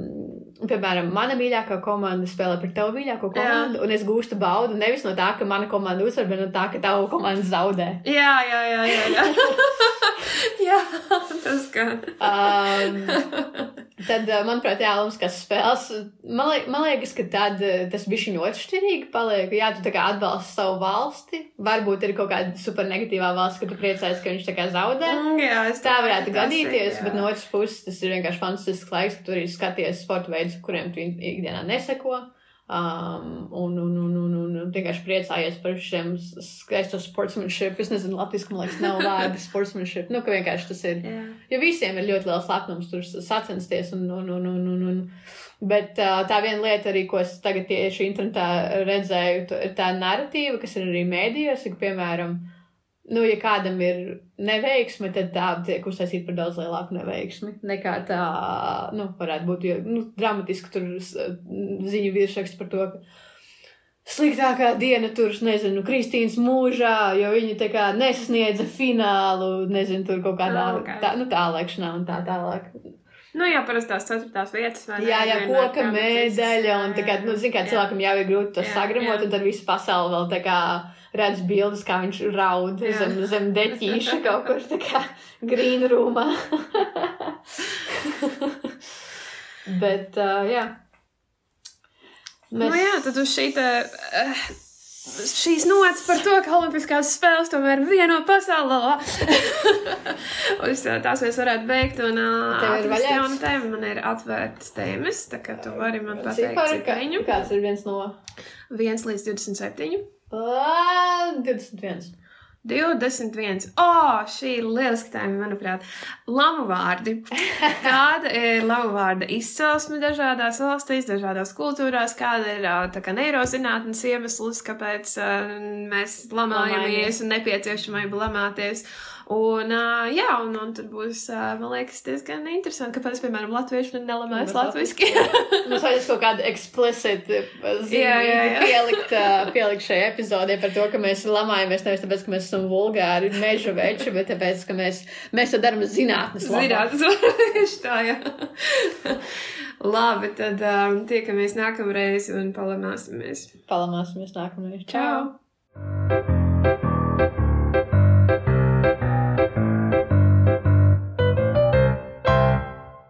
piemēram, mana mīļākā komanda spēlē par tavu mīļāko Jā. komandu, un es gūstu baudu nevis no tā, ka mana komanda uzvar, bet no tā, ka tava komanda zaudē. Jā, jā, jā, jā. Jā, jā tas gan. Um, tad, manuprāt, jā, Olimpiskās spēles. Man, liek, man liekas, ka tad tas bija šī atšķirīgi. Paliek, jā, tu atbalsti savu valsti. Varbūt ir kaut kāda super negatīvā valsts, ka tu priecājies, ka viņš tā kā zaudē. Mm, Jā, es Tā varētu gadīties, jā. bet no otras puses tas ir vienkārši fantastisks laiks, ka tu arī skaties sporta veidus, kuriem tu ikdienā neseko. Um, un, un, un, un, un, un vienkārši priecājies par šiem skaisto sportsmanship. Es nezinu, latviešu man liekas, nav vārdu sportsmanship. Nu, ka vienkārši tas ir. Jā. Jo visiem ir ļoti liels lepnums tur sacensties. Un, un, un, un, un, un. Bet uh, tā viena lieta, arī, ko es tagad tieši internetā redzēju, ir tā narratīva, kas ir arī mēdījos, ka, piemēram, nu, ja kādam ir neveiksme, tad tā tiek uztaisīta par daudz lielāku neveiksmi nekā tā, nu, varētu būt, jo, nu, dramatiski tur ziņu virsraksts par to, ka sliktākā diena tur, nezinu, Kristīnas mūžā, jo viņi tā kā nesasniedza finālu, nezinu, tur kaut kādā Ah, ok. tā, nu, tālēkšanā un tā tālāk. Nu, jā, parasti tās ceturtās vietas. vai ne? Jā, jā, koka medaļa, un tā kā, nu, zin kā cilvēkam jau ir grūti to sagramot, un tad visa pasaule vēl tā kā redz bildes, kā viņš raud Jā. zem, zem deķīša kaut kur tā kā green roomā. Bet, uh, jā. Nu, jā, tad uz šī te. Uh, Šīs nots par to, ka Olimpiskās spēles tomēr vieno pasaulē. Uz tā- tās mēs varētu beigt. Un vaļāks? jaunu tēmu. Man ir atvērtas tēmas, tā kā tu vari man pateikt, Cipari, viņu. kāds ir viens no 1 līdz 27. Ā, 21. 21. O, oh, šī ir lieliska tēma, manuprāt. Lamu vārdi. Kāda ir lamu vārda izcelsme dažādās valstīs, dažādās kultūrās, kāda ir kā neirozinātnes iemesls, kāpēc uh, mēs lamājamies un nepieciešamība lamāties. Un, uh, jā, un, un tur būs, uh, man liekas, diezgan interesanti, kāpēc, piemēram, latvieši nelamājas Bet latviski. Mums vajadzēs kaut kādu jā. pielikt, ā, pielikt šai epizodē par to, ka mēs lamājamies nevis tāpēc, ka mēs esam vulgāri meža veči, bet tāpēc, ka mēs, mēs to darām zinātnes labā. Zināt, tieši tā, jā. Labi, tad um, tiekamies nākamreiz un palamāsimies. Palamāsimies nākamajā. Čau!